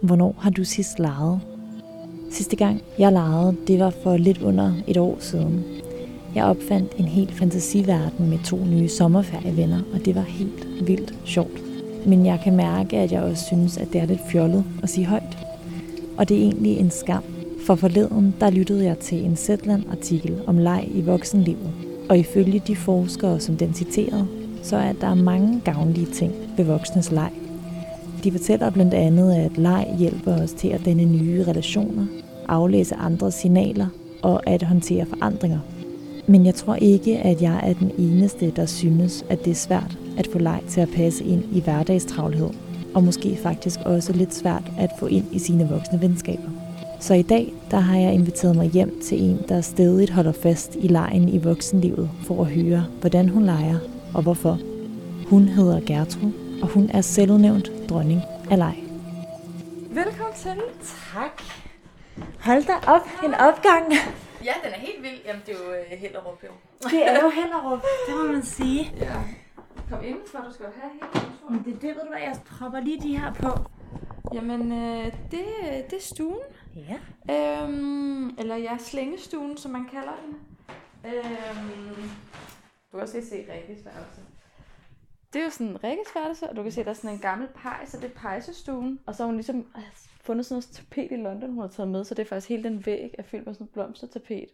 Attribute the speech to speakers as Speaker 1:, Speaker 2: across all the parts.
Speaker 1: Hvornår har du sidst leget? Sidste gang jeg legede, det var for lidt under et år siden. Jeg opfandt en helt fantasiverden med to nye sommerferievenner, og det var helt vildt sjovt. Men jeg kan mærke, at jeg også synes, at det er lidt fjollet at sige højt. Og det er egentlig en skam, for forleden der lyttede jeg til en Zetland-artikel om leg i voksenlivet. Og ifølge de forskere, som den citerede, så er der mange gavnlige ting ved voksnes leg. De fortæller blandt andet, at leg hjælper os til at danne nye relationer, aflæse andres signaler og at håndtere forandringer. Men jeg tror ikke, at jeg er den eneste, der synes, at det er svært at få leg til at passe ind i hverdagstravlhed, og måske faktisk også lidt svært at få ind i sine voksne venskaber. Så i dag, der har jeg inviteret mig hjem til en, der stedigt holder fast i lejen i voksenlivet, for at høre, hvordan hun leger og hvorfor. Hun hedder Gertrud, og hun er selvudnævnt dronning af leg.
Speaker 2: Velkommen til.
Speaker 1: Tak. Hold da op, en opgang.
Speaker 2: Ja, den er helt vild. Jamen, det er jo uh, Hellerup, jo.
Speaker 1: Det er jo Hellerup, det må man sige.
Speaker 2: Ja. Kom indenfor, du skal jo have helt
Speaker 1: Men det, det ved du hvad, jeg propper lige de her på.
Speaker 2: Jamen, øh, det, det er stuen.
Speaker 1: Ja.
Speaker 2: Øhm, eller ja, slængestuen, som man kalder den. Øhm, du kan også lige se Rikkes værelse. Det er jo sådan Rikkes værelse, og du kan se, der er sådan en gammel pejs, og det er pejsestuen. Og så har hun ligesom øh, fundet sådan noget tapet i London, hun har taget med, så det er faktisk hele den væg er fyldt med sådan et blomstertapet.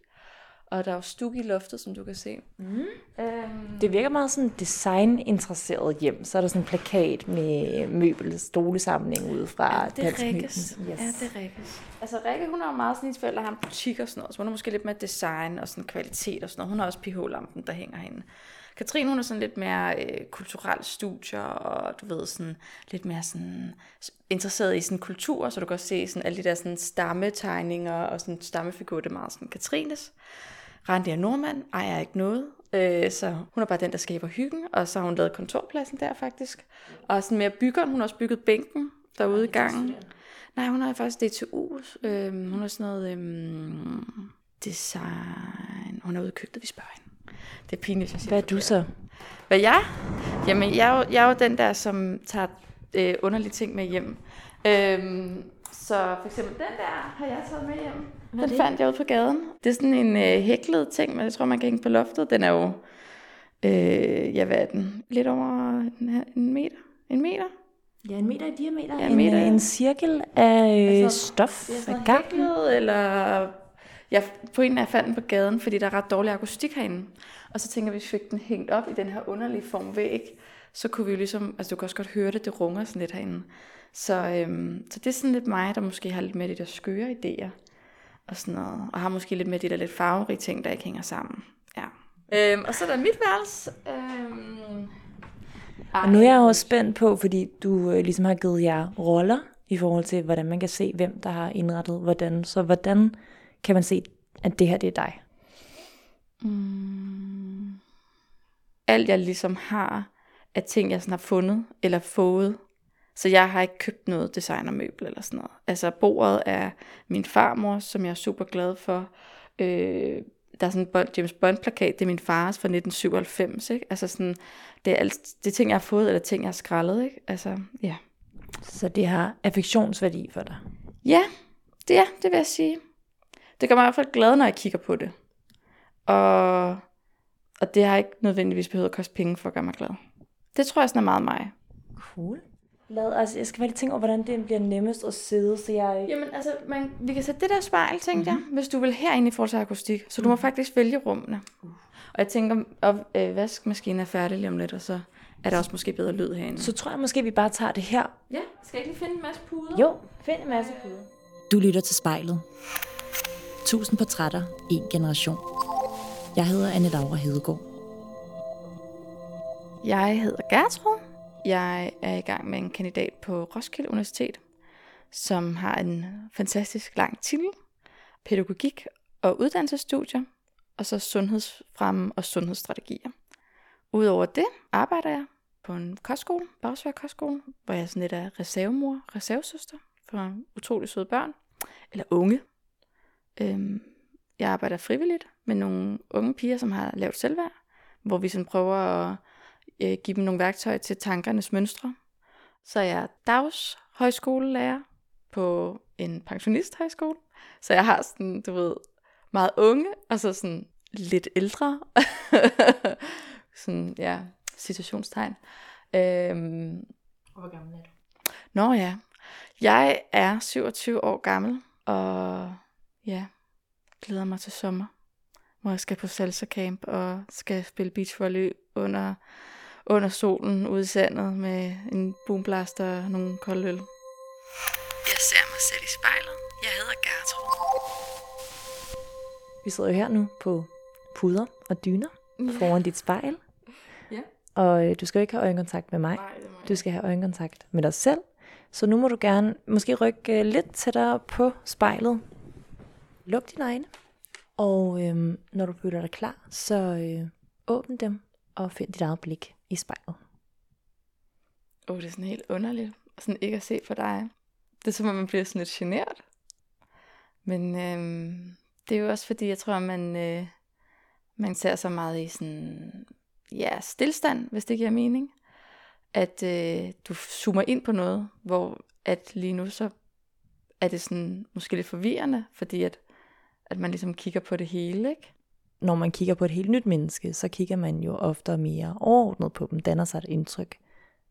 Speaker 2: Og der er jo stuk i loftet, som du kan se.
Speaker 1: Mm.
Speaker 2: Øhm,
Speaker 1: Det virker meget sådan designinteresseret hjem. Så er der sådan en plakat med møbel, stolesamling ude fra
Speaker 2: Ja, det er Rikkes. Yes. Ja, det er Rikkes. Altså Rikke, hun er jo meget sådan, hendes forældre har en butik og sådan noget, så hun er måske lidt mere design og sådan kvalitet og sådan noget. Hun har også pH-lampen, der hænger herinde. Katrine, hun er sådan lidt mere øh, kulturel studier, og du ved, sådan lidt mere sådan interesseret i sådan kultur, så du kan også se sådan alle de der sådan stammetegninger og sådan stammefigurer, det er meget sådan Katrines. Randi er nordmand, ejer ikke noget, øh, så hun er bare den, der skaber hyggen, og så har hun lavet kontorpladsen der faktisk. Og sådan mere byggeren, hun har også bygget bænken derude i gangen. Nej, hun har faktisk DTU. Øhm, hun har sådan noget øhm, design. Hun er ude i køkkenet, vi spørger hende. Det er pinligt, jeg siger
Speaker 1: Hvad er du så?
Speaker 2: Hvad jeg? Jamen, jeg er jo, jeg er jo den der, som tager øh, underlige ting med hjem. Øhm, så for eksempel den der har jeg taget med hjem.
Speaker 1: Hvad
Speaker 2: den fandt jeg ude på gaden. Det er sådan en øh, hæklet ting, men jeg tror, man kan hænge på loftet. Den er jo, øh, ja, hvad er den? Lidt over en, en meter. En meter?
Speaker 1: Ja, en meter i diameter.
Speaker 2: Ja, en meter.
Speaker 1: en cirkel af øh,
Speaker 2: Altså,
Speaker 1: stof,
Speaker 2: Det er
Speaker 1: af gang.
Speaker 2: hæklet, eller... Jeg, på en af jeg fandt den på gaden, fordi der er ret dårlig akustik herinde. Og så tænker jeg, hvis vi fik den hængt op i den her underlige form væg, så kunne vi jo ligesom, altså du kan også godt høre det, det runger sådan lidt herinde. Så, øhm, så det er sådan lidt mig, der måske har lidt med de der skøre idéer og sådan noget. Og har måske lidt med de der lidt farverige ting, der ikke hænger sammen. Ja. Øhm, og så er der mit værelse. Øhm,
Speaker 1: Og nu er jeg også spændt på, fordi du øh, ligesom har givet jer roller i forhold til, hvordan man kan se, hvem der har indrettet hvordan. Så hvordan kan man se, at det her det er dig?
Speaker 2: Mm. Alt jeg ligesom har, er ting, jeg sådan har fundet eller fået. Så jeg har ikke købt noget designermøbel eller sådan noget. Altså bordet er min farmor, som jeg er super glad for. Øh, der er sådan en James Bond-plakat, det er min fars fra 1997. Ikke? Altså sådan, det er, alt, det er ting, jeg har fået, eller ting, jeg har skrællet. Ikke? Altså, ja.
Speaker 1: Så det har affektionsværdi for dig.
Speaker 2: Ja, det er, det vil jeg sige. Det gør mig i hvert fald glad, når jeg kigger på det. Og, og det har ikke nødvendigvis behøvet at koste penge for at gøre mig glad. Det tror jeg sådan er meget mig.
Speaker 1: Cool. Lad os, jeg skal bare lige tænke over, hvordan det bliver nemmest at sidde, så jeg...
Speaker 2: Jamen altså, man, vi kan sætte det der spejl, tænkte mm-hmm. jeg, hvis du vil herinde i forhold til akustik. Så du må faktisk vælge rummene. Og jeg tænker, at øh, vaskemaskinen er færdig lige om lidt, og så er der også måske bedre lyd herinde.
Speaker 1: Så tror jeg måske, vi bare tager det her.
Speaker 2: ja, skal jeg ikke lige finde en masse puder?
Speaker 1: Jo, find en masse puder. Du lytter til spejlet. 1000 portrætter, en generation. Jeg hedder Anne Laura Hedegaard.
Speaker 2: Jeg hedder Gertrud. Jeg er i gang med en kandidat på Roskilde Universitet, som har en fantastisk lang titel. Pædagogik og uddannelsesstudier, og så sundhedsfremme og sundhedsstrategier. Udover det arbejder jeg på en kostskole, Bagsvær Kostskole, hvor jeg sådan lidt er reservemor, reservesøster for utrolig søde børn, eller unge. Øhm, jeg arbejder frivilligt med nogle unge piger, som har lavet selvværd, hvor vi sådan prøver at øh, give dem nogle værktøjer til tankernes mønstre. Så er jeg dagshøjskolelærer på en pensionisthøjskole. Så jeg har sådan, du ved, meget unge, og så sådan lidt ældre. sådan, ja, situationstegn. Øhm,
Speaker 1: Hvor gammel er du?
Speaker 2: Nå ja, jeg er 27 år gammel, og ja, glæder mig til sommer, hvor jeg skal på salsa camp og skal spille beachvolley under, under solen ude i sandet med en boomblaster og nogle kolde øl. Jeg ser mig selv i spejlet. Jeg hedder Gertrud.
Speaker 1: Vi sidder jo her nu på puder og dyner foran dit spejl.
Speaker 2: Ja.
Speaker 1: Og øh, du skal jo ikke have øjenkontakt med mig.
Speaker 2: Nej, det.
Speaker 1: Du skal have øjenkontakt med dig selv. Så nu må du gerne måske rykke øh, lidt tættere på spejlet. Luk dine øjne. Og øhm, når du føler dig klar, så øh, åbn dem og find dit eget blik i spejlet.
Speaker 2: Åh, oh, det er sådan helt underligt. Sådan ikke at se på dig. Det er som om, man bliver sådan lidt genert. Men øhm, det er jo også fordi, jeg tror, man, øh, man ser så meget i sådan, ja, stillstand, hvis det giver mening. At øh, du zoomer ind på noget, hvor at lige nu så er det sådan måske lidt forvirrende, fordi at, at man ligesom kigger på det hele, ikke?
Speaker 1: Når man kigger på et helt nyt menneske, så kigger man jo ofte mere overordnet på dem, danner sig et indtryk.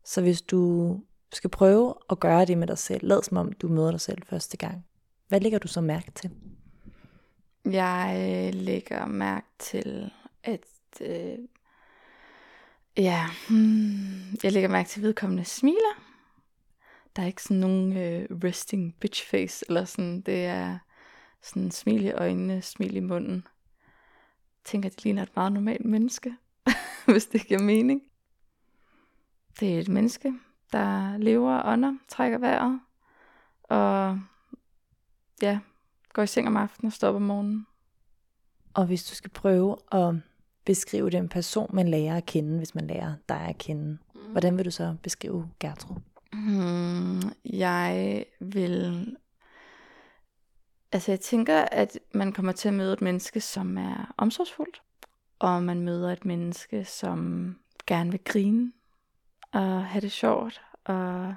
Speaker 1: Så hvis du skal prøve at gøre det med dig selv, lad som om du møder dig selv første gang. Hvad lægger du så mærke til?
Speaker 2: Jeg øh, lægger mærke til, at øh, ja, hmm, jeg lægger mærke til, at vedkommende smiler. Der er ikke sådan nogen øh, resting bitch face, eller sådan, det er sådan smil i øjnene, smil i munden. Jeg tænker, at det ligner et meget normalt menneske, hvis det giver mening. Det er et menneske, der lever og ånder, trækker vejret, og ja, går i seng om aftenen og står op om morgenen.
Speaker 1: Og hvis du skal prøve at beskrive den person, man lærer at kende, hvis man lærer dig at kende, hvordan vil du så beskrive Gertrud?
Speaker 2: Hmm, jeg vil... Altså jeg tænker, at man kommer til at møde et menneske, som er omsorgsfuldt. Og man møder et menneske, som gerne vil grine og have det sjovt og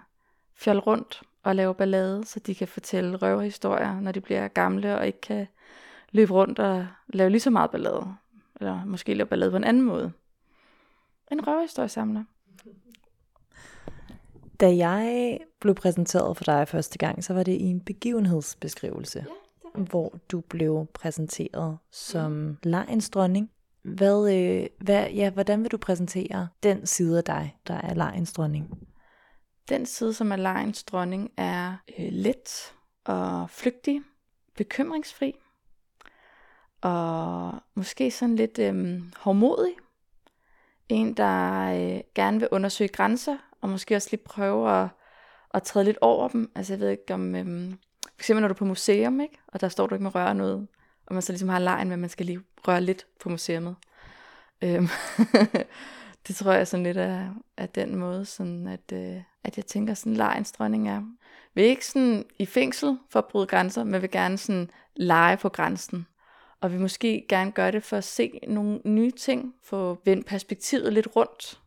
Speaker 2: fjolle rundt og lave ballade, så de kan fortælle røverhistorier, når de bliver gamle og ikke kan løbe rundt og lave lige så meget ballade. Eller måske lave ballade på en anden måde. En røverhistoriesamler.
Speaker 1: Da jeg blev præsenteret for dig første gang, så var det i en begivenhedsbeskrivelse, ja, hvor du blev præsenteret som ja. lejens dronning. Hvad, øh, hvad, ja, hvordan vil du præsentere den side af dig, der er lejens dronning?
Speaker 2: Den side, som er lejens dronning, er øh, let og flygtig, bekymringsfri, og måske sådan lidt øh, hårdmodig. En, der øh, gerne vil undersøge grænser, og måske også lige prøve at, at træde lidt over dem. Altså jeg ved ikke om, øhm, for eksempel når du er på museum, ikke? og der står du ikke med røre noget, og man så ligesom har lejen med, at man skal lige røre lidt på museet. Øhm, det tror jeg sådan lidt er, er den måde, sådan at, øh, at jeg tænker, sådan lejens dronning er. Vi er ikke sådan i fængsel for at bryde grænser, men vil gerne sådan lege på grænsen. Og vi måske gerne gøre det for at se nogle nye ting, få vendt perspektivet lidt rundt.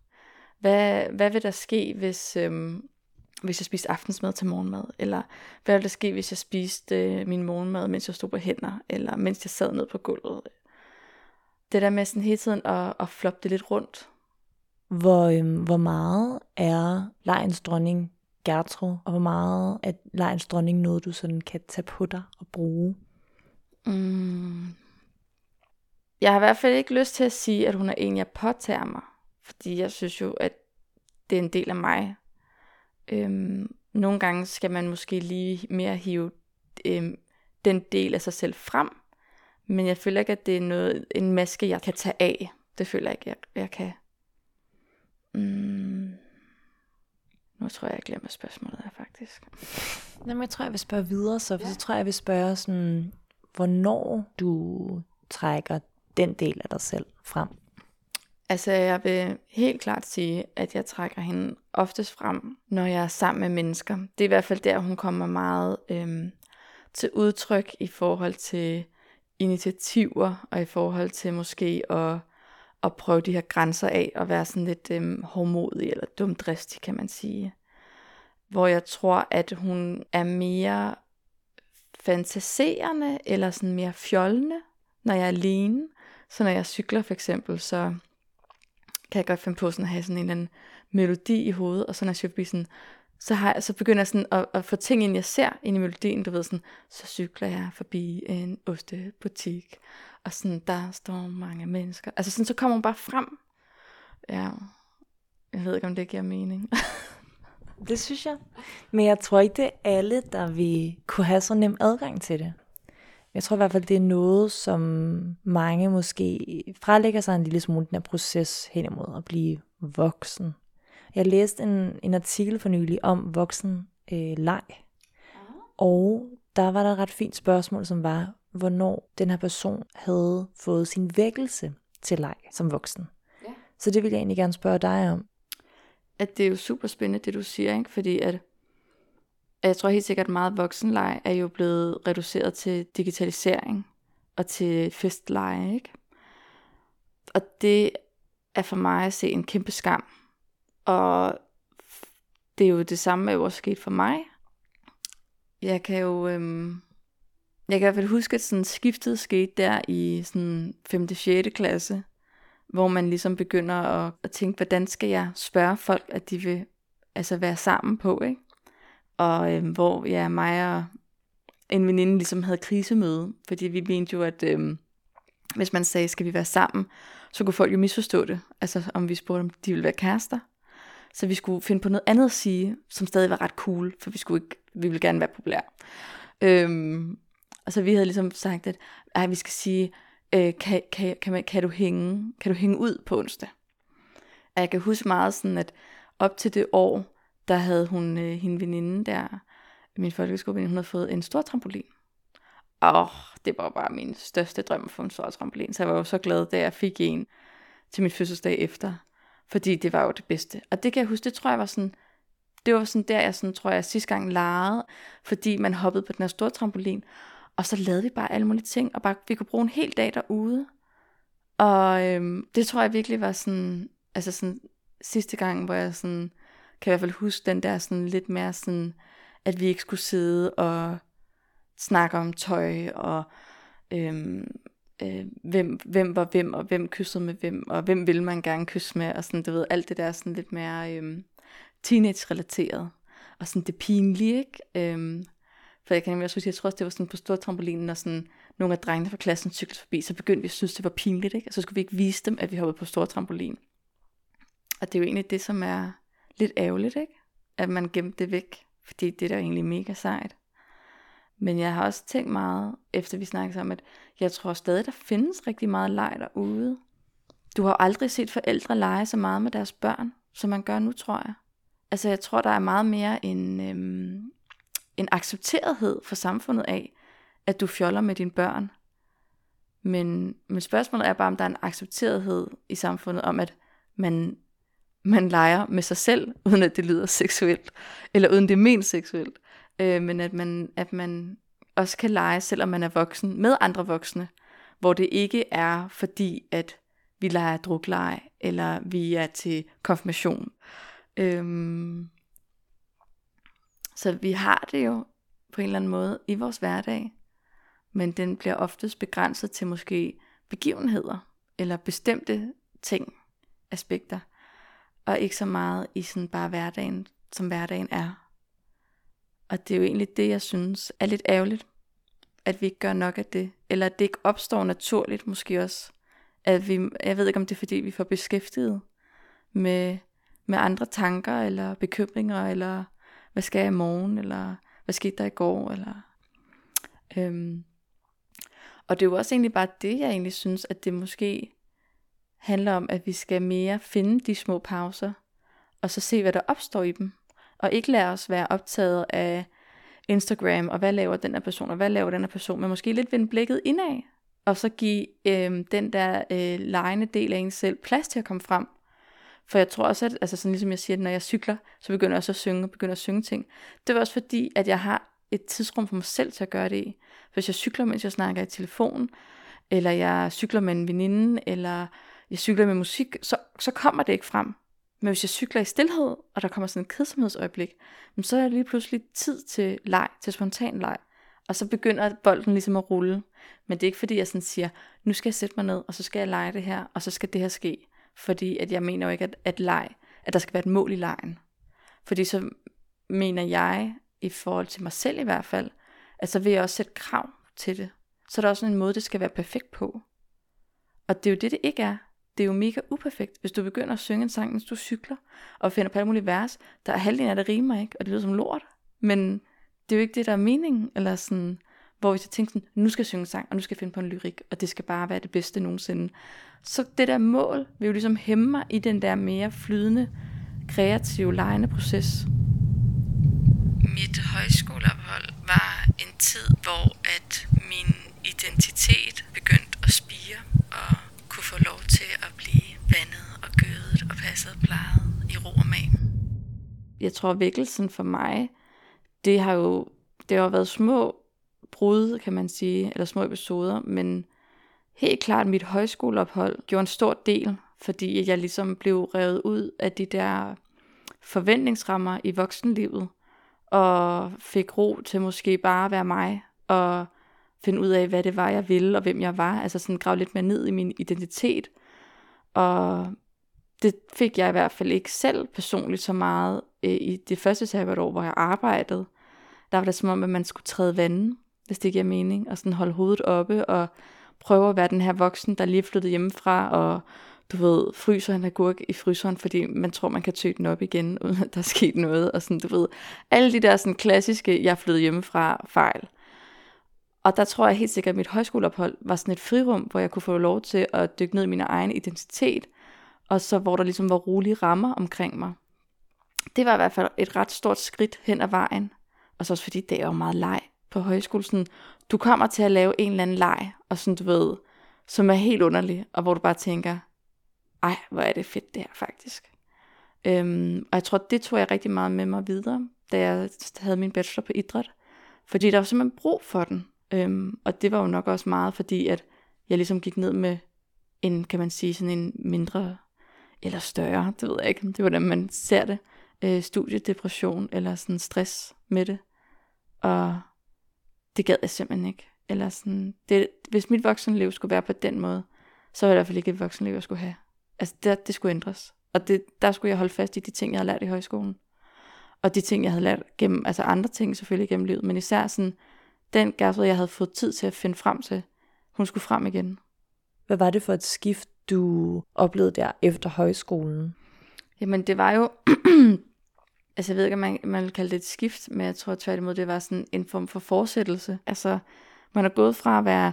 Speaker 2: Hvad, hvad vil der ske, hvis, øhm, hvis jeg spiste aftensmad til morgenmad? Eller hvad vil der ske, hvis jeg spiste øh, min morgenmad, mens jeg stod på hænder? Eller mens jeg sad ned på gulvet? Det der med sådan hele tiden at, at floppe det lidt rundt.
Speaker 1: Hvor, øhm, hvor meget er lejens dronning Gertrud, og hvor meget er lejens dronning noget, du sådan kan tage på dig og bruge?
Speaker 2: Mm. Jeg har i hvert fald ikke lyst til at sige, at hun er en, jeg påtager mig. Fordi jeg synes jo, at det er en del af mig. Øhm, nogle gange skal man måske lige mere hive øhm, den del af sig selv frem. Men jeg føler ikke, at det er noget, en maske, jeg kan tage af. Det føler jeg ikke, jeg, jeg kan. Mm. Nu tror jeg, jeg glemmer spørgsmålet her faktisk.
Speaker 1: Jamen, jeg tror, jeg vil spørge videre, så, ja. så tror jeg, jeg vil spørge sådan, hvornår du trækker den del af dig selv frem.
Speaker 2: Altså, jeg vil helt klart sige, at jeg trækker hende oftest frem, når jeg er sammen med mennesker. Det er i hvert fald der, hun kommer meget øhm, til udtryk i forhold til initiativer, og i forhold til måske at, at prøve de her grænser af, og være sådan lidt øhm, hårdmodig eller dumdristig, kan man sige. hvor jeg tror, at hun er mere fantaserende, eller sådan mere fjollende, når jeg er alene. Så når jeg cykler for eksempel, så kan jeg godt finde på sådan at have sådan en eller anden melodi i hovedet, og så når jeg cykler sådan, så, har jeg, så begynder jeg sådan at, at få ting ind, jeg ser ind i melodien, du ved sådan, så cykler jeg forbi en ostebutik, og sådan, der står mange mennesker. Altså sådan, så kommer hun bare frem. Ja, jeg ved ikke, om det giver mening.
Speaker 1: det synes jeg. Men jeg tror ikke, det er alle, der vil kunne have så nem adgang til det. Jeg tror i hvert fald, det er noget, som mange måske frelægger sig en lille smule den her proces hen imod at blive voksen. Jeg læste en, en artikel for nylig om voksen øh, leg. Og der var der et ret fint spørgsmål, som var, hvornår den her person havde fået sin vækkelse til leg som voksen. Ja. Så det vil jeg egentlig gerne spørge dig om.
Speaker 2: At det er jo super spændende, det du siger, ikke? fordi at jeg tror helt sikkert, at meget voksenleg er jo blevet reduceret til digitalisering og til festleje, ikke? Og det er for mig at se en kæmpe skam. Og det er jo det samme, der jo også sket for mig. Jeg kan jo, øhm, jeg kan i hvert fald huske, at sådan skiftet skete der i sådan 5. 6. klasse, hvor man ligesom begynder at, at tænke, hvordan skal jeg spørge folk, at de vil altså være sammen på, ikke? Og øh, hvor ja, mig og en veninde ligesom havde krisemøde, fordi vi mente jo, at øh, hvis man sagde, skal vi være sammen, så kunne folk jo misforstå det, altså om vi spurgte, om de ville være kærester. Så vi skulle finde på noget andet at sige, som stadig var ret cool, for vi, skulle ikke, vi ville gerne være populære. Øhm, og så vi havde ligesom sagt, at ej, vi skal sige, øh, kan, kan, kan, man, kan, du hænge, kan du hænge ud på onsdag? Og jeg kan huske meget sådan, at op til det år, der havde hun, øh, hende veninde der, min folkeskoleveninde, hun havde fået en stor trampolin. Og det var bare min største drøm for en stor trampolin, så jeg var jo så glad, da jeg fik en til min fødselsdag efter. Fordi det var jo det bedste. Og det kan jeg huske, det tror jeg var sådan, det var sådan der, jeg sådan, tror jeg sidste gang legede, fordi man hoppede på den her store trampolin, og så lavede vi bare alle mulige ting, og bare, vi kunne bruge en hel dag derude. Og øhm, det tror jeg virkelig var sådan, altså sådan sidste gang, hvor jeg sådan kan i hvert fald huske den der sådan lidt mere sådan, at vi ikke skulle sidde og snakke om tøj, og øhm, øh, hvem, hvem var hvem, og hvem kyssede med hvem, og hvem ville man gerne kysse med, og sådan, du ved, alt det der sådan lidt mere øhm, teenage-relateret, og sådan det pinlige, ikke? Øhm, for jeg kan nemlig også huske, jeg tror også, det var sådan på stor trampolinen, og sådan nogle af drengene fra klassen cyklede forbi, så begyndte vi at synes, det var pinligt, ikke? Og så skulle vi ikke vise dem, at vi hoppede på stor trampolin. Og det er jo egentlig det, som er lidt ærgerligt, ikke? At man gemte det væk, fordi det er da egentlig mega sejt. Men jeg har også tænkt meget, efter vi snakkede om, at jeg tror stadig, der findes rigtig meget leg derude. Du har aldrig set forældre lege så meget med deres børn, som man gør nu, tror jeg. Altså jeg tror, der er meget mere en, øhm, en accepterethed for samfundet af, at du fjoller med dine børn. Men, men spørgsmålet er bare, om der er en accepterethed i samfundet om, at man man leger med sig selv, uden at det lyder seksuelt, eller uden det er ment seksuelt, øh, men at man, at man også kan lege, selvom man er voksen, med andre voksne, hvor det ikke er fordi, at vi leger drukleje, eller vi er til konfirmation. Øhm, så vi har det jo på en eller anden måde i vores hverdag, men den bliver oftest begrænset til måske begivenheder, eller bestemte ting, aspekter og ikke så meget i sådan bare hverdagen, som hverdagen er. Og det er jo egentlig det, jeg synes er lidt ærgerligt, at vi ikke gør nok af det, eller at det ikke opstår naturligt måske også. At vi, jeg ved ikke, om det er fordi, vi får beskæftiget med, med andre tanker, eller bekymringer, eller hvad skal jeg i morgen, eller hvad skete der i går, eller... Øhm, og det er jo også egentlig bare det, jeg egentlig synes, at det måske handler om, at vi skal mere finde de små pauser, og så se, hvad der opstår i dem. Og ikke lade os være optaget af Instagram, og hvad laver den her person, og hvad laver den her person, men måske lidt vende blikket indad, og så give øh, den der øh, lejende del af en selv plads til at komme frem. For jeg tror også, at altså sådan ligesom jeg siger, at når jeg cykler, så begynder jeg også at synge, og begynder at synge ting. Det var også fordi, at jeg har et tidsrum for mig selv til at gøre det i. Hvis jeg cykler, mens jeg snakker i telefon, eller jeg cykler med en veninde, eller jeg cykler med musik, så, så kommer det ikke frem. Men hvis jeg cykler i stillhed, og der kommer sådan et kedsomhedsøjeblik, så er der lige pludselig tid til leg, til spontan leg. Og så begynder bolden ligesom at rulle. Men det er ikke fordi, jeg sådan siger, nu skal jeg sætte mig ned, og så skal jeg lege det her, og så skal det her ske. Fordi at jeg mener jo ikke, at, at, leg, at der skal være et mål i lejen. Fordi så mener jeg, i forhold til mig selv i hvert fald, at så vil jeg også sætte krav til det. Så er der også en måde, det skal være perfekt på. Og det er jo det, det ikke er. Det er jo mega uperfekt, hvis du begynder at synge en sang, mens du cykler, og finder på alle mulige vers. Der er halvdelen af det rimer ikke, og det lyder som lort. Men det er jo ikke det, der er meningen, eller sådan, hvor hvis så tænker sådan, nu skal jeg synge en sang, og nu skal jeg finde på en lyrik, og det skal bare være det bedste nogensinde. Så det der mål vil jo ligesom hæmme mig i den der mere flydende, kreative, lejende proces.
Speaker 3: Mit højskoleophold var en tid, hvor at min identitet begyndte at spire, og kunne få lov til at blive vandet og gødet og passet og plejet i ro og mag.
Speaker 2: Jeg tror, vækkelsen for mig, det har jo det har været små brud, kan man sige, eller små episoder, men helt klart mit højskoleophold gjorde en stor del, fordi jeg ligesom blev revet ud af de der forventningsrammer i voksenlivet, og fik ro til måske bare at være mig, og finde ud af, hvad det var, jeg ville, og hvem jeg var. Altså sådan grave lidt mere ned i min identitet. Og det fik jeg i hvert fald ikke selv personligt så meget øh, i det første sabbatår, hvor jeg arbejdede. Der var det som om, at man skulle træde vandet, hvis det giver mening, og sådan holde hovedet oppe, og prøve at være den her voksen, der lige er flyttet hjemmefra, og du ved, fryser en agurk i fryseren, fordi man tror, man kan tøge den op igen, uden at der er sket noget, og sådan, du ved, alle de der sådan klassiske, jeg flyttede hjemmefra fejl. Og der tror jeg helt sikkert, at mit højskoleophold var sådan et frirum, hvor jeg kunne få lov til at dykke ned i min egen identitet, og så hvor der ligesom var rolige rammer omkring mig. Det var i hvert fald et ret stort skridt hen ad vejen. Og så også fordi det er jo meget leg på højskole. Sådan, du kommer til at lave en eller anden leg, og sådan du ved, som er helt underlig, og hvor du bare tænker, ej, hvor er det fedt det her faktisk. Øhm, og jeg tror, det tog jeg rigtig meget med mig videre, da jeg havde min bachelor på idræt. Fordi der var simpelthen brug for den. Øhm, og det var jo nok også meget fordi, at jeg ligesom gik ned med en, kan man sige, sådan en mindre eller større, det ved jeg ikke, det var hvordan man ser det, øh, studiedepression eller sådan stress med det. Og det gad jeg simpelthen ikke. Eller sådan, det, hvis mit voksenliv skulle være på den måde, så var det i hvert fald ikke et voksenliv, jeg skulle have. Altså, det, det skulle ændres. Og det, der skulle jeg holde fast i de ting, jeg havde lært i højskolen. Og de ting, jeg havde lært gennem, altså andre ting selvfølgelig gennem livet, men især sådan, den gærsel, jeg havde fået tid til at finde frem til, hun skulle frem igen.
Speaker 1: Hvad var det for et skift, du oplevede der efter højskolen?
Speaker 2: Jamen det var jo, altså jeg ved ikke, om man, man vil kalde det et skift, men jeg tror tværtimod, det var sådan en form for fortsættelse. Altså man er gået fra at være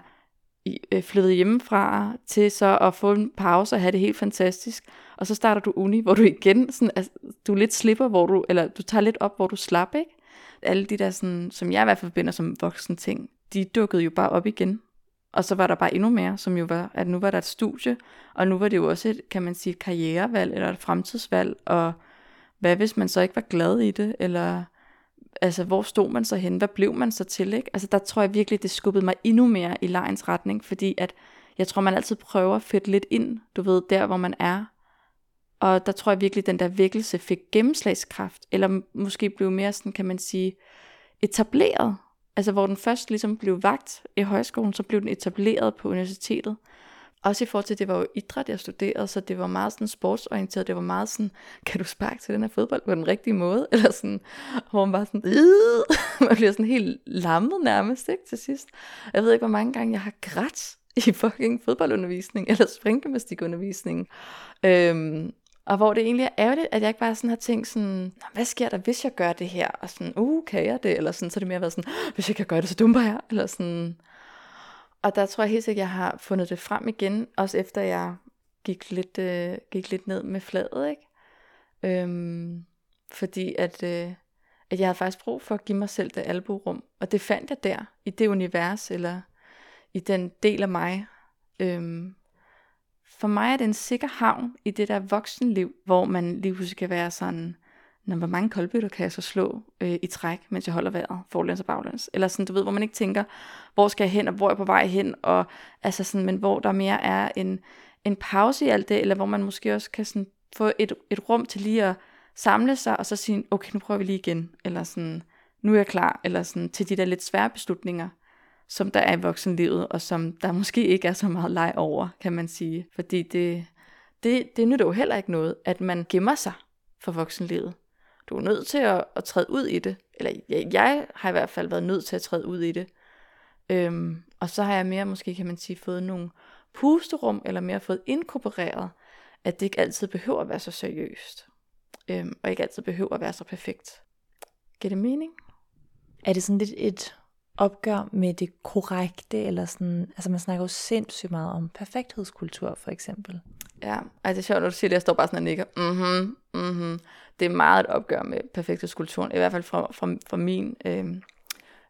Speaker 2: øh, flyttet hjemmefra til så at få en pause og have det helt fantastisk. Og så starter du uni, hvor du igen, sådan, altså, du lidt slipper, hvor du, eller du tager lidt op, hvor du slapper, ikke? Alle de der, sådan, som jeg i hvert fald forbinder som voksen ting, de dukkede jo bare op igen. Og så var der bare endnu mere, som jo var, at nu var der et studie, og nu var det jo også et, kan man sige, et karrierevalg eller et fremtidsvalg, og hvad hvis man så ikke var glad i det, eller altså hvor stod man så hen, hvad blev man så til, ikke? Altså der tror jeg virkelig, det skubbede mig endnu mere i lejens retning, fordi at jeg tror, man altid prøver at fedte lidt ind, du ved, der hvor man er. Og der tror jeg virkelig, den der vækkelse fik gennemslagskraft, eller måske blev mere sådan, kan man sige, etableret. Altså hvor den først ligesom blev vagt i højskolen, så blev den etableret på universitetet. Også i forhold til, det var jo idræt, jeg studerede, så det var meget sådan sportsorienteret. Det var meget sådan, kan du sparke til den her fodbold på den rigtige måde? Eller sådan, hvor man bare sådan, man bliver sådan helt lammet nærmest, ikke, til sidst. Jeg ved ikke, hvor mange gange jeg har grædt i fucking fodboldundervisning, eller springgymnastikundervisning. Øhm, og hvor det egentlig er ærgerligt, at jeg ikke bare sådan har tænkt sådan, hvad sker der, hvis jeg gør det her? Og sådan, uh, kan jeg det? Eller sådan, så er det mere været sådan, hvis jeg kan gøre det, så dumper jeg. Eller sådan, og der tror jeg helt sikkert, jeg har fundet det frem igen, også efter jeg gik lidt, øh, gik lidt ned med fladet, ikke? Øhm, fordi at, øh, at jeg havde faktisk brug for at give mig selv det alburum, og det fandt jeg der, i det univers, eller i den del af mig. Øhm, for mig er det en sikker havn i det der voksenliv, hvor man lige pludselig kan være sådan, Nå, hvor mange koldbøtter kan jeg så slå øh, i træk, mens jeg holder vejret, forlæns og baglæns? Eller sådan, du ved, hvor man ikke tænker, hvor skal jeg hen, og hvor er jeg på vej hen, og altså sådan, men hvor der mere er en, en pause i alt det, eller hvor man måske også kan sådan få et, et rum til lige at samle sig, og så sige, okay, nu prøver vi lige igen, eller sådan, nu er jeg klar, eller sådan, til de der lidt svære beslutninger, som der er i voksenlivet, og som der måske ikke er så meget leg over, kan man sige. Fordi det, det, det nytter jo heller ikke noget, at man gemmer sig for voksenlivet. Du er nødt til at, at træde ud i det. Eller jeg, jeg har i hvert fald været nødt til at træde ud i det. Øhm, og så har jeg mere, måske kan man sige, fået nogle pusterum, eller mere fået inkorporeret, at det ikke altid behøver at være så seriøst. Øhm, og ikke altid behøver at være så perfekt. Giver det mening?
Speaker 1: Er det sådan lidt et opgør med det korrekte, eller sådan, altså man snakker jo sindssygt meget om perfekthedskultur, for eksempel.
Speaker 2: Ja, altså det er sjovt, når du siger det, jeg står bare sådan og nikker. Mhm, mhm. Det er meget et opgør med perfekthedskulturen, i hvert fald fra, fra, fra min, øh,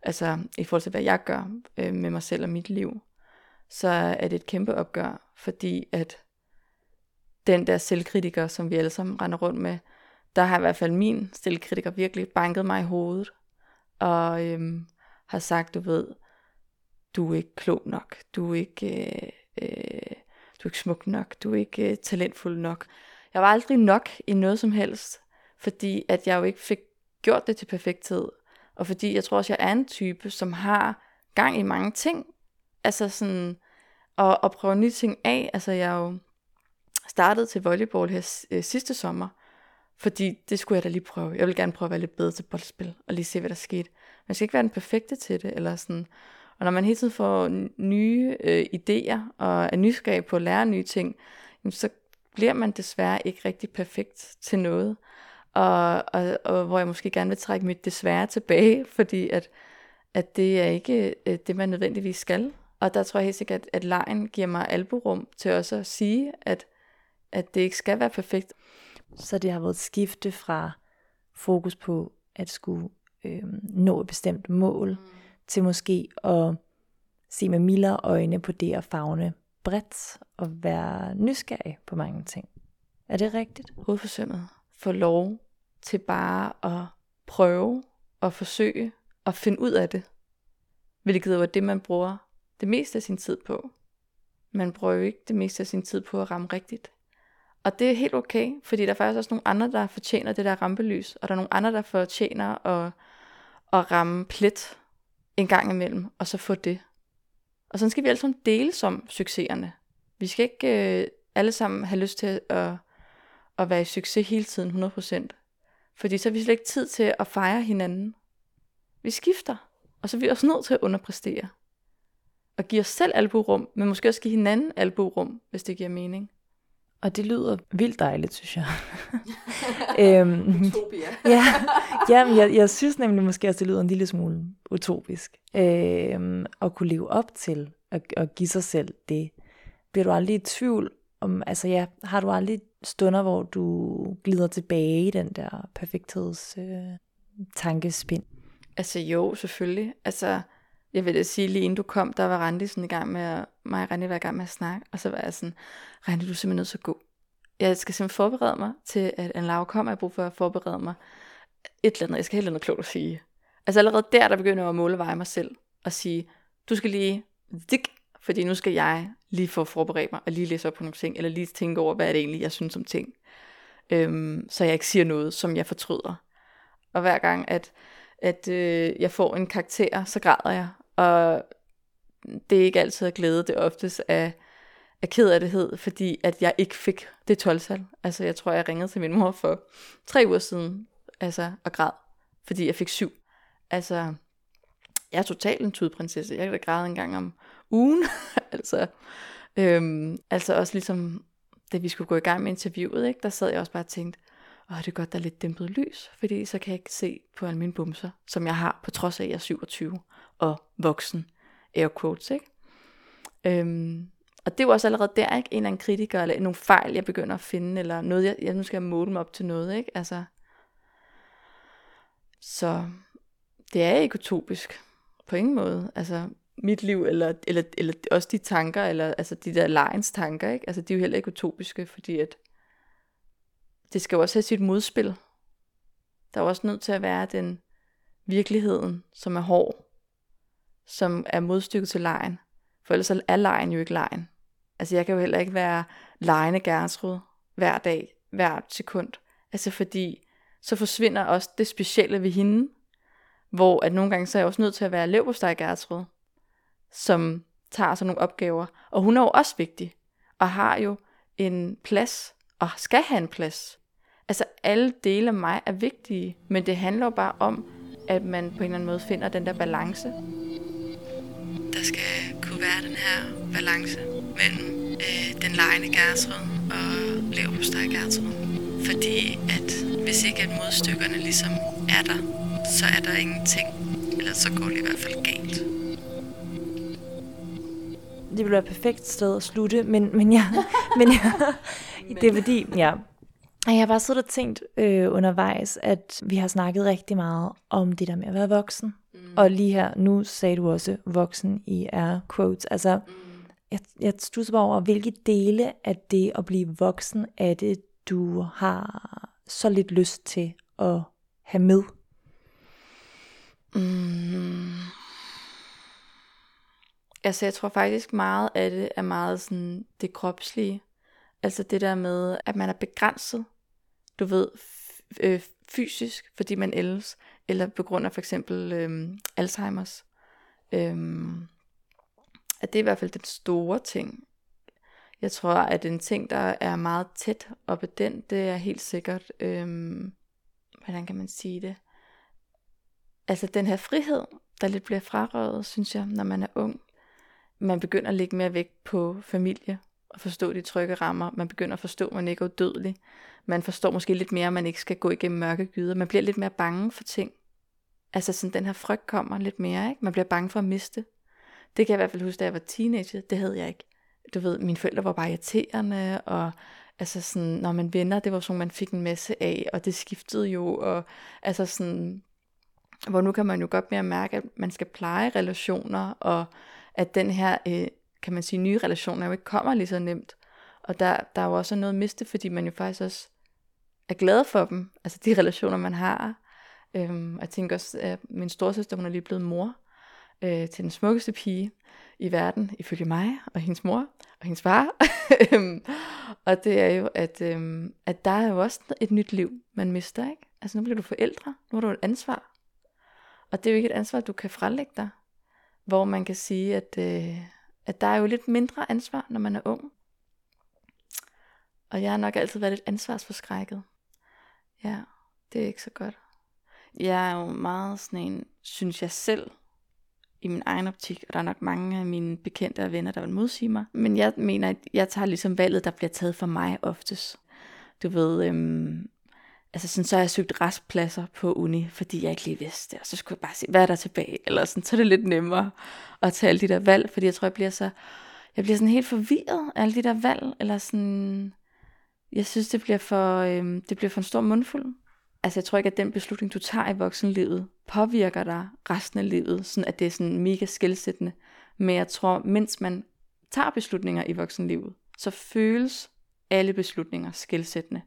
Speaker 2: altså i forhold til hvad jeg gør øh, med mig selv og mit liv, så er det et kæmpe opgør, fordi at den der selvkritiker, som vi alle sammen render rundt med, der har i hvert fald min selvkritiker virkelig banket mig i hovedet, og øhm, har sagt, du ved, du er ikke klog nok, du er ikke, øh, øh, du er ikke smuk nok, du er ikke øh, talentfuld nok. Jeg var aldrig nok i noget som helst, fordi at jeg jo ikke fik gjort det til perfekthed, og fordi jeg tror også, jeg er en type, som har gang i mange ting, altså sådan, og, og prøve nye ting af, altså jeg jo startede til volleyball her øh, sidste sommer, fordi det skulle jeg da lige prøve. Jeg vil gerne prøve at være lidt bedre til boldspil, og lige se, hvad der skete. Man skal ikke være den perfekte til det, eller sådan. Og når man hele tiden får nye øh, idéer, og er nysgerrig på at lære nye ting, jamen, så bliver man desværre ikke rigtig perfekt til noget. Og, og, og hvor jeg måske gerne vil trække mit desværre tilbage, fordi at, at det er ikke øh, det, man nødvendigvis skal. Og der tror jeg helt sikkert, at, at lejen giver mig alburum til også at sige, at, at det ikke skal være perfekt.
Speaker 1: Så det har været et skifte fra fokus på at skulle øh, nå et bestemt mål, mm. til måske at se med mildere øjne på det at fagne bredt og være nysgerrig på mange ting. Er det rigtigt?
Speaker 2: Hovedforsømmet får lov til bare at prøve og forsøge at finde ud af det. Hvilket er det, man bruger det meste af sin tid på. Man bruger jo ikke det meste af sin tid på at ramme rigtigt. Og det er helt okay, fordi der er faktisk også nogle andre, der fortjener det der rampelys, og der er nogle andre, der fortjener at, at ramme plet en gang imellem, og så få det. Og så skal vi alle sammen dele som succeserne. Vi skal ikke øh, alle sammen have lyst til at, at være i succes hele tiden 100%. Fordi så har vi slet ikke tid til at fejre hinanden. Vi skifter, og så er vi også nødt til at underpræstere. Og give os selv alburum, men måske også give hinanden alburum, hvis det giver mening.
Speaker 1: Og det lyder vildt dejligt, synes jeg. øhm, ja, ja jeg, jeg synes nemlig måske også, det lyder en lille smule utopisk. Øhm, at kunne leve op til at, at give sig selv det. Bliver du aldrig i tvivl om, altså ja, har du aldrig stunder, hvor du glider tilbage i den der perfektheds øh, tankespind?
Speaker 2: Altså jo, selvfølgelig. Altså, jeg vil da sige, lige inden du kom, der var Randi sådan i gang med, at, mig og Randi var i gang med at snakke, og så var jeg sådan, Randi, du er simpelthen nødt til at gå. Jeg skal simpelthen forberede mig til, at en lav kommer, jeg har brug for at forberede mig et eller andet, jeg skal have noget klogt at sige. Altså allerede der, der begynder jeg at måle veje mig selv, og sige, du skal lige, dik, fordi nu skal jeg lige få forberedt mig, og lige læse op på nogle ting, eller lige tænke over, hvad er det egentlig, jeg synes om ting. Øhm, så jeg ikke siger noget, som jeg fortryder. Og hver gang, at, at øh, jeg får en karakter, så græder jeg, og det er ikke altid at glæde, det er oftest af, af kederlighed, fordi at jeg ikke fik det 12 -tal. Altså jeg tror, jeg ringede til min mor for tre uger siden, altså og græd, fordi jeg fik syv. Altså, jeg er totalt en tudprinsesse. Jeg kan da græde en gang om ugen. altså, øhm, altså også ligesom, da vi skulle gå i gang med interviewet, ikke, der sad jeg også bare og tænkte, åh, det er godt, der er lidt dæmpet lys, fordi så kan jeg ikke se på alle mine bumser, som jeg har, på trods af, at jeg er 27 og voksen. Air quotes, ikke? Øhm, og det er jo også allerede der, ikke? En eller anden kritiker, eller nogle fejl, jeg begynder at finde, eller noget, jeg, jeg nu skal jeg måle mig op til noget, ikke? Altså, så det er ikke utopisk, på ingen måde. Altså, mit liv, eller, eller, eller også de tanker, eller altså de der lejens tanker, ikke? Altså, de er jo heller ikke utopiske, fordi at det skal jo også have sit modspil. Der er også nødt til at være den virkeligheden, som er hård, som er modstykket til lejen. For ellers er lejen jo ikke lejen. Altså jeg kan jo heller ikke være lejende Gertrud hver dag hver sekund. Altså fordi, så forsvinder også det specielle ved hende, hvor at nogle gange så er jeg også nødt til at være leverpostej Gertrud, som tager sådan nogle opgaver. Og hun er jo også vigtig, og har jo en plads, og skal have en plads. Altså alle dele af mig er vigtige, men det handler jo bare om, at man på en eller anden måde finder den der balance.
Speaker 3: Der skal kunne være den her balance mellem øh, den lejende Gertrud og leverpostej Gertrud. Fordi at hvis ikke at modstykkerne ligesom er der, så er der ingenting. Eller så går det i hvert fald galt.
Speaker 1: Det ville være et perfekt sted at slutte, men, men, jeg, men jeg, det er fordi, ja, jeg har bare siddet og tænkt øh, undervejs, at vi har snakket rigtig meget om det der med at være voksen. Mm. Og lige her, nu sagde du også voksen i er quotes. Altså, mm. jeg, jeg stusser bare over, hvilke dele af det at blive voksen er det, du har så lidt lyst til at have med?
Speaker 2: Mm. Altså, jeg tror faktisk meget af det er meget sådan det kropslige. Altså det der med, at man er begrænset, du ved, øh, fysisk, fordi man ældes, eller på grund af for eksempel øh, Alzheimer's. Øh, at det er i hvert fald den store ting. Jeg tror, at en ting, der er meget tæt op ad den, det er helt sikkert, øh, hvordan kan man sige det? Altså den her frihed, der lidt bliver frarøvet, synes jeg, når man er ung. Man begynder at lægge mere vægt på familie, og forstå de trygge rammer. Man begynder at forstå, at man ikke er udødelig. Man forstår måske lidt mere, at man ikke skal gå igennem mørke gyder. Man bliver lidt mere bange for ting. Altså sådan, den her frygt kommer lidt mere, ikke? Man bliver bange for at miste. Det kan jeg i hvert fald huske, da jeg var teenager. Det havde jeg ikke. Du ved, mine forældre var bare irriterende, og altså sådan, når man venner, det var sådan, man fik en masse af, og det skiftede jo, og altså sådan, hvor nu kan man jo godt mere mærke, at man skal pleje relationer, og at den her, øh, kan man sige, nye relationer jo ikke kommer lige så nemt. Og der, der er jo også noget at miste, fordi man jo faktisk også er glad for dem, altså de relationer, man har. Øhm, jeg tænker også, at min storsøster, hun er lige blevet mor øh, til den smukkeste pige i verden, ifølge mig, og hendes mor, og hendes far. Øhm, og det er jo, at, øhm, at der er jo også et nyt liv, man mister, ikke? Altså nu bliver du forældre, nu har du et ansvar. Og det er jo ikke et ansvar, du kan frelægge dig. Hvor man kan sige, at, øh, at der er jo lidt mindre ansvar, når man er ung. Og jeg har nok altid været lidt ansvarsforskrækket. Ja, det er ikke så godt. Jeg er jo meget sådan en, synes jeg selv, i min egen optik, og der er nok mange af mine bekendte og venner, der vil modsige mig. Men jeg mener, at jeg tager ligesom valget, der bliver taget for mig oftest. Du ved, øhm, altså sådan, så har jeg søgt restpladser på uni, fordi jeg ikke lige vidste det, og så skulle jeg bare se, hvad er der tilbage, eller sådan, så er det lidt nemmere at tage alle de der valg, fordi jeg tror, jeg bliver så, jeg bliver sådan helt forvirret af alle de der valg, eller sådan, jeg synes, det bliver for, øhm, det bliver for en stor mundfuld. Altså, jeg tror ikke, at den beslutning, du tager i voksenlivet, påvirker dig resten af livet, sådan at det er sådan mega skældsættende. Men jeg tror, mens man tager beslutninger i voksenlivet, så føles alle beslutninger skældsættende.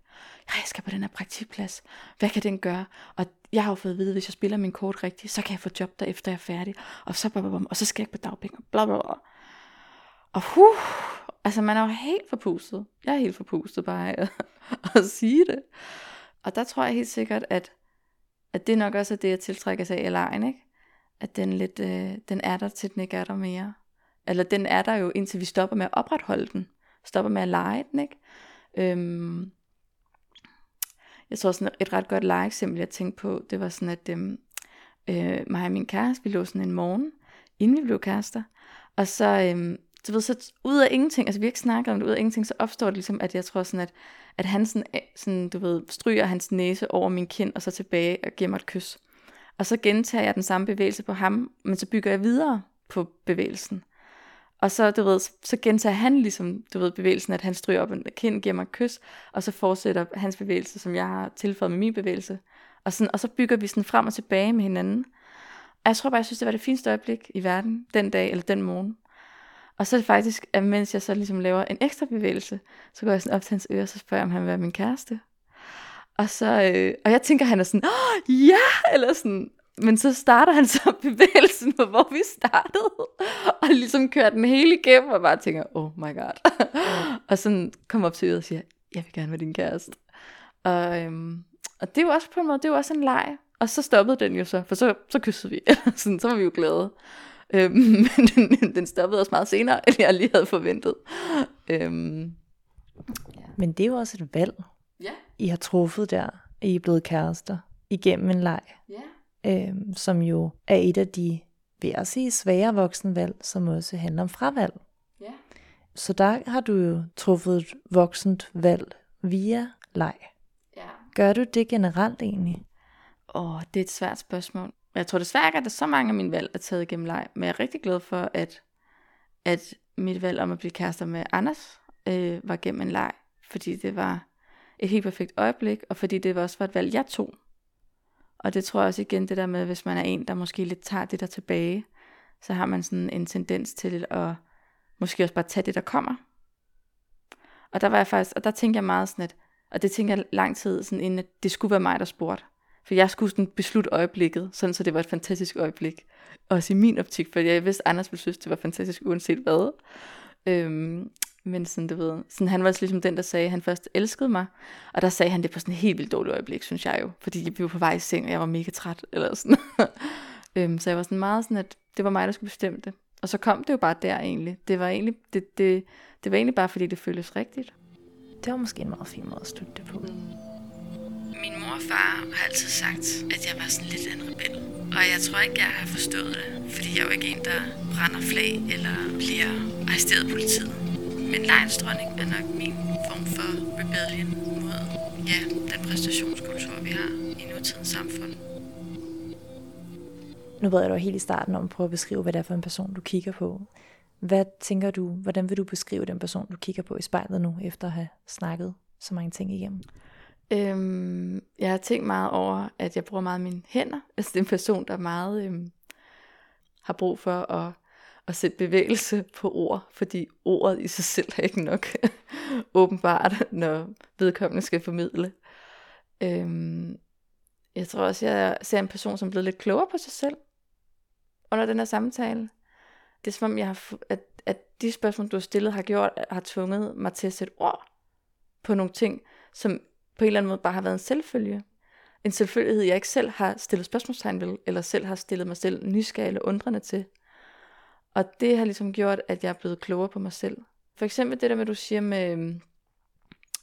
Speaker 2: Jeg skal på den her praktikplads. Hvad kan den gøre? Og jeg har jo fået at vide, at hvis jeg spiller min kort rigtigt, så kan jeg få job der efter jeg er færdig. Og så, og så skal jeg på dagpenge. Bla, bla, bla. Og huh, altså man er jo helt forpustet. Jeg er helt forpustet bare at, at sige det. Og der tror jeg helt sikkert, at, at det nok også er det, jeg tiltrækker sig i lejen, ikke? At den, lidt, øh, den er der, til den ikke er der mere. Eller den er der jo, indtil vi stopper med at opretholde den. Stopper med at lege den, ikke? Øhm, jeg tror sådan et ret godt legeeksempel, jeg tænkte på, det var sådan, at øhm, øh, mig og min kæreste, vi lå sådan en morgen, inden vi blev kærester, og så, øhm, du ved, så ud af ingenting, altså vi har ikke snakket om det, ud af ingenting, så opstår det ligesom, at jeg tror sådan, at, at han sådan, øh, sådan, du ved, stryger hans næse over min kind, og så tilbage og giver mig et kys. Og så gentager jeg den samme bevægelse på ham, men så bygger jeg videre på bevægelsen. Og så, du ved, så gentager han ligesom, du ved, bevægelsen, at han stryger op en kind, giver mig et kys, og så fortsætter hans bevægelse, som jeg har tilføjet med min bevægelse. Og, sådan, og så bygger vi sådan frem og tilbage med hinanden. Og jeg tror bare, jeg synes, det var det fineste øjeblik i verden, den dag eller den morgen. Og så faktisk, at mens jeg så ligesom laver en ekstra bevægelse, så går jeg sådan op til hans øre, og så spørger jeg, om han vil være min kæreste. Og, så, øh, og jeg tænker, han er sådan, ja, eller sådan, men så starter han så bevægelsen på, hvor vi startede, og ligesom kører den hele igennem, og bare tænker, oh my god. og sådan kommer op til øret og siger, jeg vil gerne være din kæreste. Og, øhm, og det er jo også på en måde, det er jo også en leg. Og så stoppede den jo så, for så, så kyssede vi. Sådan, så var vi jo glade. Øhm, men den, den stoppede også meget senere, end jeg lige havde forventet. Øhm,
Speaker 1: Men det er jo også et valg,
Speaker 2: ja,
Speaker 1: I har truffet der, at I er blevet kærester igennem en leg,
Speaker 2: ja.
Speaker 1: Øhm, som jo er et af de, vil jeg sige, svære voksenvalg, som også handler om fravalg.
Speaker 2: Ja.
Speaker 1: Så der har du jo truffet et voksent valg via leg.
Speaker 2: ja.
Speaker 1: Gør du det generelt egentlig?
Speaker 2: Åh, det er et svært spørgsmål. Jeg tror desværre ikke, at der så mange af mine valg er taget igennem leg, men jeg er rigtig glad for, at, at mit valg om at blive kærester med Anders øh, var gennem en leg, fordi det var et helt perfekt øjeblik, og fordi det også var et valg, jeg tog. Og det tror jeg også igen, det der med, hvis man er en, der måske lidt tager det der tilbage, så har man sådan en tendens til at måske også bare tage det, der kommer. Og der var jeg faktisk, og der tænkte jeg meget sådan, at, og det tænkte jeg lang tid, sådan inden at det skulle være mig, der spurgte. For jeg skulle sådan beslutte øjeblikket, sådan så det var et fantastisk øjeblik. Også i min optik, for jeg vidste, at Anders ville synes, det var fantastisk uanset hvad. Øhm, men sådan, du ved, sådan, han var også ligesom den, der sagde, at han først elskede mig. Og der sagde han det på sådan en helt vildt dårligt øjeblik, synes jeg jo. Fordi vi var på vej i seng, og jeg var mega træt. Eller sådan. øhm, så jeg var sådan meget sådan, at det var mig, der skulle bestemme det. Og så kom det jo bare der egentlig. Det var egentlig, det, det, det var egentlig bare, fordi det føltes rigtigt.
Speaker 1: Det var måske en meget fin måde at slutte det på.
Speaker 3: Min mor og far har altid sagt, at jeg var sådan lidt en rebel. Og jeg tror ikke, jeg har forstået det, fordi jeg er jo ikke en, der brænder flag eller bliver arresteret af politiet. Men lejens dronning er nok min form for rebellion mod ja, den præstationskultur, vi har i nutidens samfund.
Speaker 1: Nu ved jeg, er helt i starten om at prøve at beskrive, hvad det er for en person, du kigger på. Hvad tænker du, hvordan vil du beskrive den person, du kigger på i spejlet nu, efter at have snakket så mange ting igennem?
Speaker 2: Øhm, jeg har tænkt meget over, at jeg bruger meget mine hænder. Altså det er en person, der meget øhm, har brug for at, at sætte bevægelse på ord, fordi ordet i sig selv er ikke nok åbenbart, når vedkommende skal formidle. Øhm, jeg tror også, jeg ser en person, som er blevet lidt klogere på sig selv under den her samtale. Det er som om, jeg har, at, at de spørgsmål, du har stillet, har gjort, har tvunget mig til at sætte ord på nogle ting, som på en eller anden måde bare har været en selvfølge. En selvfølgelighed, jeg ikke selv har stillet spørgsmålstegn ved, eller selv har stillet mig selv nysgerrig eller undrende til. Og det har ligesom gjort, at jeg er blevet klogere på mig selv. For eksempel det der med, du siger med, øhm,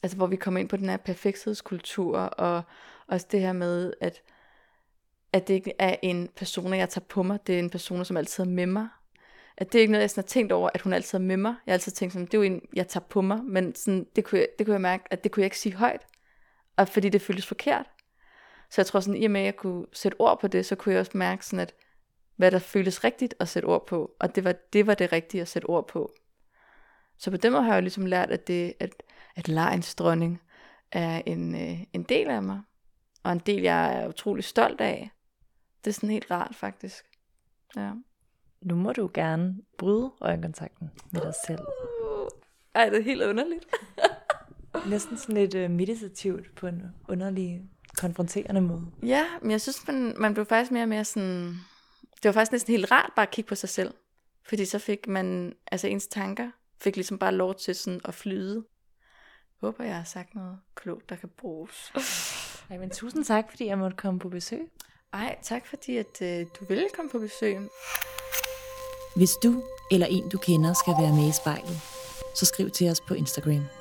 Speaker 2: altså hvor vi kommer ind på den her perfekthedskultur, og også det her med, at, at det ikke er en person, jeg tager på mig, det er en person, som altid er med mig. At det er ikke noget, jeg sådan har tænkt over, at hun altid er med mig. Jeg har altid tænkt sådan, det er jo en, jeg tager på mig, men sådan, det, kunne jeg, det kunne jeg mærke, at det kunne jeg ikke sige højt, og fordi det føltes forkert. Så jeg tror sådan, i og med at jeg kunne sætte ord på det, så kunne jeg også mærke sådan, at hvad der føltes rigtigt at sætte ord på, og det var det, var det rigtige at sætte ord på. Så på den måde har jeg jo ligesom lært, at, det, at, at lejens dronning er en, øh, en del af mig, og en del, jeg er utrolig stolt af. Det er sådan helt rart, faktisk. Ja.
Speaker 1: Nu må du gerne bryde øjenkontakten med dig selv.
Speaker 2: Ej, det er helt underligt.
Speaker 1: Næsten sådan lidt uh, meditativt på en underlig, konfronterende måde.
Speaker 2: Ja, men jeg synes, man, man blev faktisk mere og mere sådan... Det var faktisk næsten helt rart bare at kigge på sig selv. Fordi så fik man, altså ens tanker, fik ligesom bare lov til sådan at flyde. Jeg håber, jeg har sagt noget klogt, der kan bruges.
Speaker 1: Ej, men tusind tak, fordi jeg måtte komme på besøg.
Speaker 2: Ej, tak fordi, at øh, du ville komme på besøg.
Speaker 1: Hvis du eller en, du kender, skal være med i spejlet, så skriv til os på Instagram.